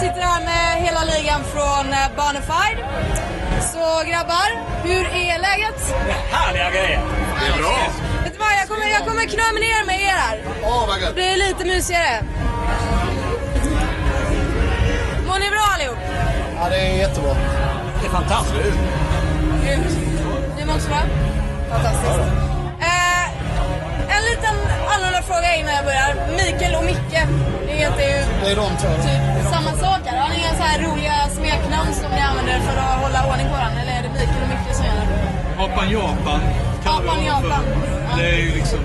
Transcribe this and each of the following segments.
sitter här med hela ligan från eh, Bonafide. Så grabbar, hur är läget? Härliga grejer. Det är bra. Vet du vad, jag kommer, jag kommer knö mig ner med er här. Gött. Det är lite mysigare. Mår ni bra allihop? Ja, det är jättebra. Det är fantastiskt. Grymt. Ni mår också bra? Fantastiskt. Eh, en liten annorlunda fråga innan jag börjar. Mikael och Micke, det heter ju Det är de två. typ samma sak. Har ni inga så här roliga smeknamn som ni använder för att hålla ordning på den? Eller är det Mikael och Micke som gör det? Japan Japan. kallar vi Japan. Ja. Det är ju liksom...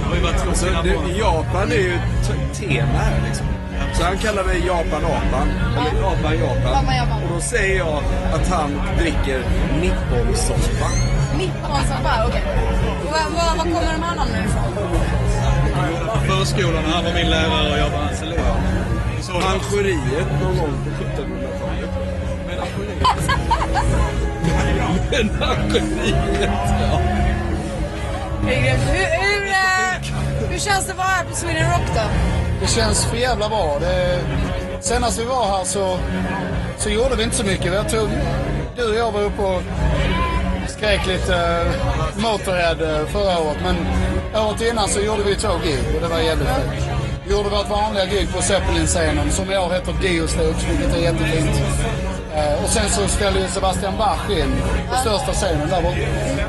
Det har ju varit två Så sina det. Japan är ju ett tema här liksom. Så han kallar mig Japan Apan, eller Japan Japan. Japan, Japan. Och då säger jag att han dricker nipponsoppa. Nipponsoppa, okej. Och Var, var, var kommer de här namnen ifrån? Förskolan när han var min lärare och jag var hans elev. Manchuriet någon gång på 1700-talet. Menageriet, ja. Det är grymt. Hur, hur, eh, hur känns det att vara här på Sweden Rock då? Det känns för jävla bra. Det, senast vi var här så, så gjorde vi inte så mycket. Jag tror du och jag var uppe och skrek lite uh, Motorhead eh, förra året. Men året innan så gjorde vi två gig och det var jävligt fett. Vi gjorde vårt vanliga gig på Zeppelin-scenen som i år heter Geostage, vilket är jättefint. Eh, och sen så ställde ju Sebastian Bach in på största scenen där borta.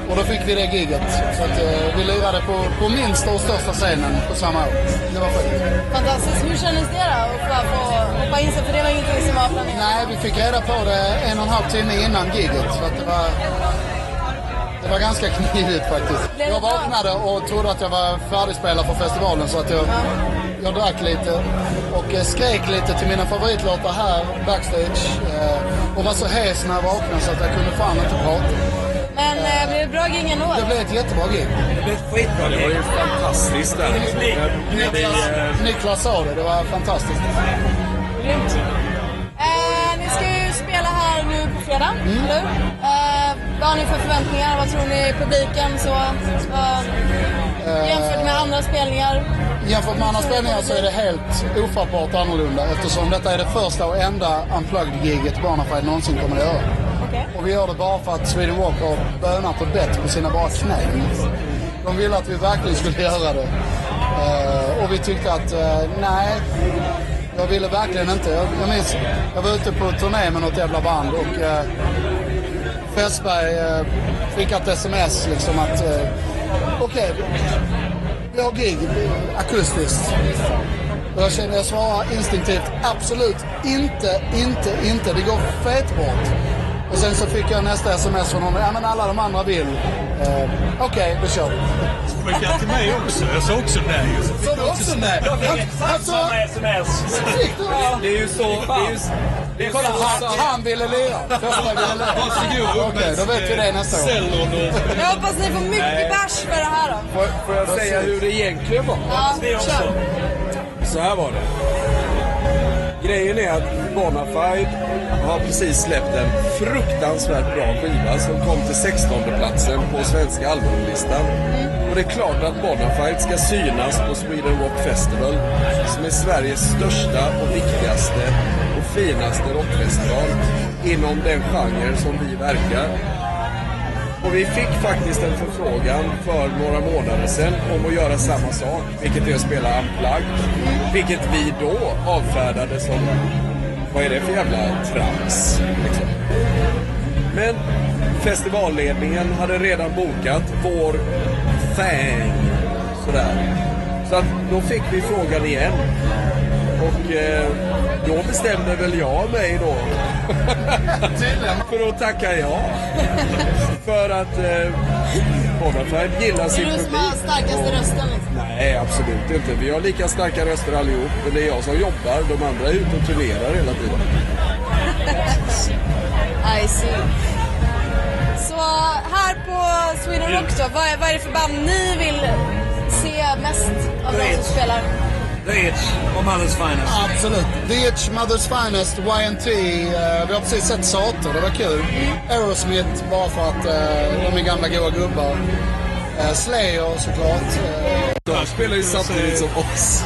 Och då fick vi det giget. Så att eh, vi lirade på, på minsta och största scenen på samma år. Det var fint. Fantastiskt. Hur kändes det då att få hoppa in sig? För det var ingenting som var planerat. Nej, vi fick reda på det en och en halv timme innan giget. Så att det var... Det var ganska knivigt faktiskt. Blev Jag vaknade och trodde att jag var färdigspelad för festivalen så att jag, jag drack lite och eh, skrek lite till mina favoritlåtar här backstage. eh, Och var så hes när jag vaknade så att jag kunde fan inte prata. Men eh, blev det bra gig ändå? Det blev ett jättebra gig. Det blir ett skitbra Det var gig. ju fantastiskt där. Vi, eh, Niklas sa det, det var fantastiskt. Grymt. Eh, ni ska ju spela här nu på fredag, Mm. eller hur? Eh, vad har ni för förväntningar? Vad tror ni publiken så? Vad, jämfört med andra spelningar? Jämfört med andra spelningar så är det helt ofattbart annorlunda eftersom detta är det första och enda Unplugged-giget Bonafide någonsin kommer att göra. Okej. Och vi gör det bara för att Sweden Rock har bönat och bett på sina bara knän. De ville att vi verkligen skulle göra det. Eh, och vi tyckte att, eh, nej, jag ville verkligen inte. Jag, jag minns, jag var ute på turné med något jävla band och uh, Fässberg fick ett sms liksom att, uh, okej, vi har gig akustiskt. Och jag kände, jag svarar instinktivt, absolut inte, inte, inte. Det går fett bort. Och sen så fick jag nästa sms från honom, ja men alla de andra vill. Eh, Okej, då kör vi. Skickade till mig också. Jag sa också nej. Så du också med? Alltså, Samma sms. fick du det? det är ju så... Det är ju, Kolla, han, han ville lira. Varsågod. Okej, då vet vi det nästa och... Jag hoppas ni får mycket bärs för det här då. får, får jag säga hur det egentligen var? Ja, kör. Så här var det. Grejen är att Bonafide har precis släppt en fruktansvärt bra skiva som kom till 16 platsen på svenska albumlistan. Och det är klart att Bonafide ska synas på Sweden Rock Festival som är Sveriges största och viktigaste finaste rockfestival inom den genre som vi verkar. Och vi fick faktiskt en förfrågan för några månader sedan om att göra samma sak, vilket är att spela Unplugged. Vilket vi då avfärdade som, vad är det för jävla trams? Liksom. Men festivalledningen hade redan bokat vår fang. Sådär. Så att då fick vi frågan igen. Och eh, då bestämde väl jag mig då för att tacka ja. För att eh, Bonafide gillar Det sin är du som har publik. starkaste rösten liksom. Nej, absolut inte. Vi har lika starka röster allihop. Men det är jag som jobbar. De andra är ute och turnerar hela tiden. I see. Så här på Sweden Rock då, vad är, vad är det för band ni vill se mest av de som spelar? The Itch och Mother's Finest. Absolut. The Itch, Mother's Finest, YNT. eh, vi har precis sett Sator, det var kul. Aerosmith, bara för att eh, de är gamla goa gubbar. Uh, Slayer såklart. Eh, De spelar ju samtidigt som oss.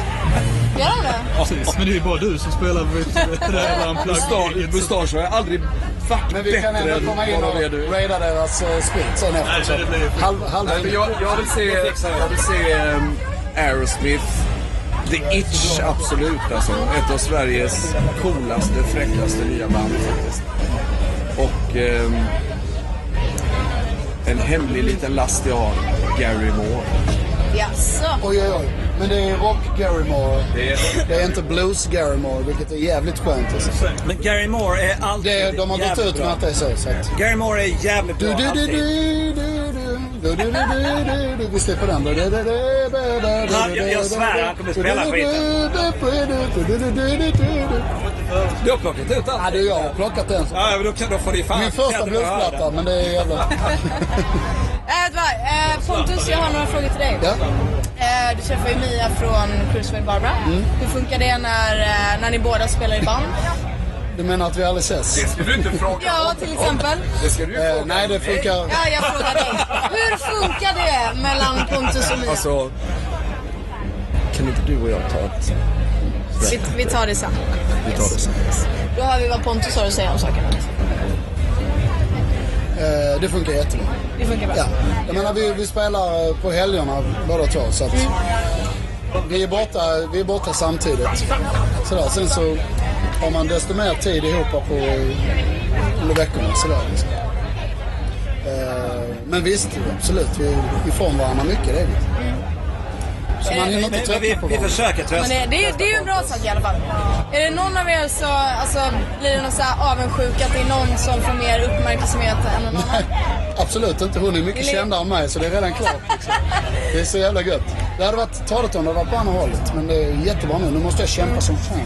Gör de det? Precis, men det är ju bara du som spelar det där Mustasch, mustasch har jag aldrig varit Men vi kan bättre ändå än komma in vad och de är nu. raida deras uh, sprit sen efter. Nej, så. men det blir- Halv, halv, Nej, men jag, jag vill se, jag vill se um, Aerosmith, The Itch, absolut alltså. Ett av Sveriges coolaste, fräckaste nya band faktiskt. Och ehm, en hemlig liten last jag har, Gary Moore. Jaså? Oj, oj, oj. Men det är rock Gary Moore. Det är, Det är inte blues Gary Moore, vilket är jävligt skönt. Alltså. Men Gary Moore är alltid Det, de har gått ut med att det är så. så att. Gary Moore är jävligt bra du, du, du, du, du, Vi slipper den. Jag- svär, han kommer spela skiten. du, har plockat ut allt? Ja, du, jag har plockat den. Ja, men då, kan, då får ni fan... Min första bluesplatta, men det är jävla... Äh? Eh, Pontus, jag har några frågor till dig. Ja. Eh, du träffade ju Mia från Cruiseway Barbara. Mm. Hur funkar det när, eh, när ni båda spelar i band? Du menar att vi aldrig ses? Det ska du inte fråga Ja, till exempel. Det ska du ju Eh, fråga nej, det funkar... Ja, jag frågar dig. Hur funkar det mellan Pontus och Mia? Alltså, kan inte du och jag ta ett... vi, vi tar det sen. Vi tar det sen. Då hör vi vad Pontus har att säga om saken. Eh, det funkar jättebra. Det funkar bra. Ja. Jag menar, vi, vi spelar på helgerna båda två. Så att vi, är borta, vi är borta samtidigt. Sådär. Sen så har man desto mer tid ihop på, under veckorna. Sådär, liksom. Eh, men visst, absolut. Vi är ifrån varandra mycket. Det är vi. Så man hinner inte Men vi, tröttna på vi varandra. försöker Men trösta. det, det, är- det är ju en bra sak i alla fall. Är det någon av er så alltså, blir det någon så här avundsjuk att det är någon som får mer uppmärksamhet än någon annan? Absolut inte. Hon är mycket Vill kändare än mig så det är redan klart. Liksom. Det är så jävla gött. Det hade varit talet om det hade varit på andra hållet. Men det är jättebra nu. Nu måste jag kämpa som fan.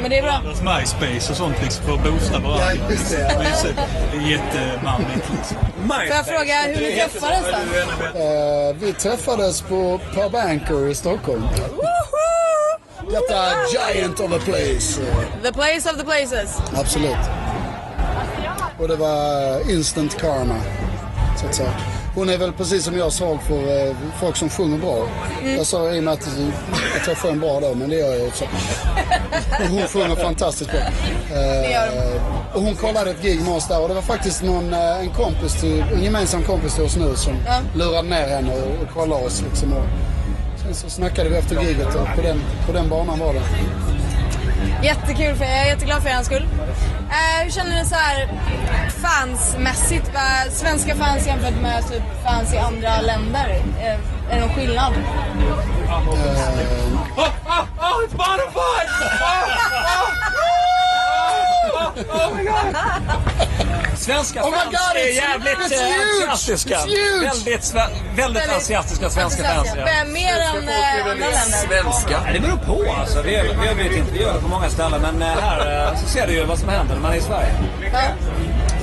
Men det är bra. MySpace och sånt liksom för att boosta varandra. Ja, just det. Det är jättemammigt liksom. Får jag fråga hur ni träffades då? Eh, vi träffades på Per Banker i Stockholm. Detta giant of a place. The place of the places. absolut. Och det var instant karma. Så att säga. Hon är väl precis som jag svag för eh, folk som sjunger bra. Jag sa i och med att, att jag sjöng bra då, men det gör jag också. Hon sjunger fantastiskt bra. Eh, och hon kollade ett gig med där och det var faktiskt någon, eh, en kompis till, en gemensam kompis till oss nu som Ja. lurade ner henne och, och kollade oss liksom. Och sen så snackade vi efter giget och på den, på den banan var det. Jättekul, för jag är jätteglad för er skull. Eh, hur känner ni så här fansmässigt? Va? Svenska fans jämfört med typ fans i andra länder? Eh, är det någon skillnad? Oh, oh, it's Bonafide! Svenska Oh my fans God, är jävligt it's eh, huge! entusiastiska. Väldigt, sve- väldigt Väldigt entusiastiska svenska fans. Ja. Mer än eh, andra länder? Svenska. Ja, det beror på alltså. Vi, vi vet inte, vi gör det på många ställen. Men här så ser du ju vad som händer när man är i Sverige. Ja,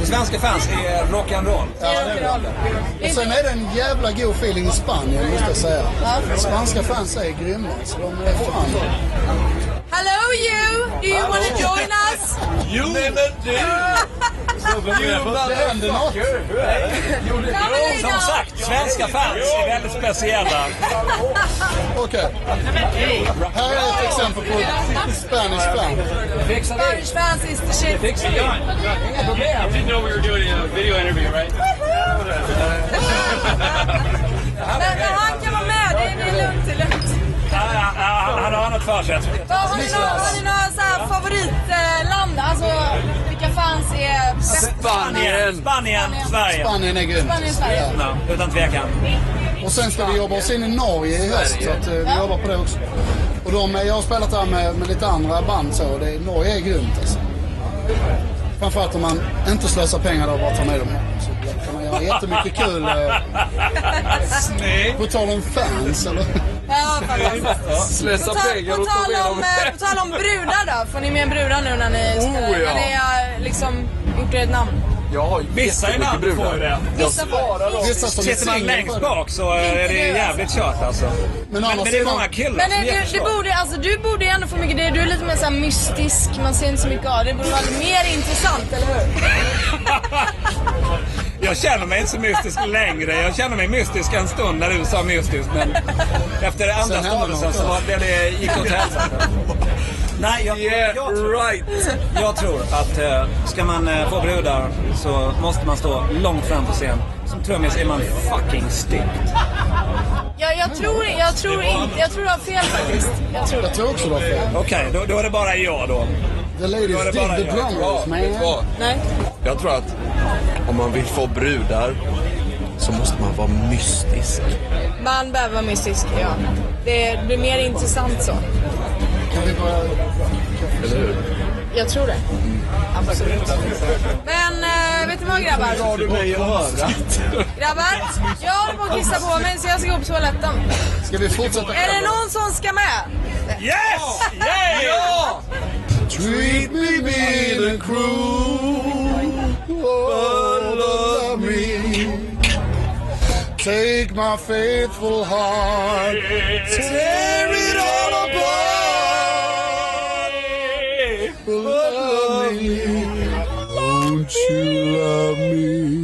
Så svenska fans är rock'n'roll. det är. Det är Och sen är det en jävla god feeling i Spanien måste jag säga. Ja. Spanska fans är grymma. Så de är fan... Hello you! Do you want to join us? You never do! Det händer något. Som sagt, svenska fans är väldigt speciella. Okej. Här är ett exempel på ett Spanish fan. Spanish fans is the shit. Fixar vi. Inga problem. didn't know we were doing a video interview, right? Men, men han kan vara med, det, är lugnt. Det är Han har något för sig. Har ni några, favoritland? Alltså Spanien! Spanien, Sverige. Spanien är grymt. Spanien, Sverige. Ja, utan tvekan. Och sen ska vi jobba oss in i Norge i höst. Så att, eh, vi jobbar på det också. Och de, jag har spelat där med, med lite andra band så. och Det, Norge är grymt alltså. Framförallt om man inte slösar pengar då och bara tar med dem hem. Så kan man göra jättemycket kul. eh, På tal om fans eller? Ja, faktiskt. Slösa På, ta, pengar på, och ta tal med om, dem. eh, på tal om brudar då, får ni med brudar nu när ni spelar? Oh, ja. När ni har liksom gjort ert namn? Jag har Vissa i jättemycket landet får ju det. Vissa får. Är Sitter man längst det. bak så är det jävligt kört alltså. Men, andra men det är många killar Men som är är du, du, borde, alltså, du borde ju ändå få mycket, det- du är lite mer så här mystisk, man ser inte så mycket av det. Det borde vara mer intressant, eller hur? Jag känner mig inte så mystisk längre. Jag känner mig mystisk en stund när du sa mystisk. Men efter andra stavelsen så var det, det gick åt helvete. Nej, jag, Yeah, jag, tror, right! jag tror att eh, ska man eh, få brudar så måste man stå långt fram på scen. Som trummis är man fucking stekt. Jag, jag tror, jag tror inte, jag tror du har fel faktiskt. Jag tror. Jag tror också du har fel. Okej, då, då är det bara jag då. The ladies dig the jag. drummers Ja, man. Nej. Jag tror att om man vill få brudar så måste man vara mystisk. Man behöver vara mystisk, ja. Det blir mer intressant så. Kan vi börja... Eller hur? Jag tror det. Absolut. Men äh, vet ni vad grabbar? du mig? Grabbar, jag håller på att kissa på mig så jag ska gå på toaletten. Ska vi fortsätta? Är det någon som ska med? Yes! Yeah! Ja! Treat me and cruel, oh, love me. Take my faithful heart, tear you love me.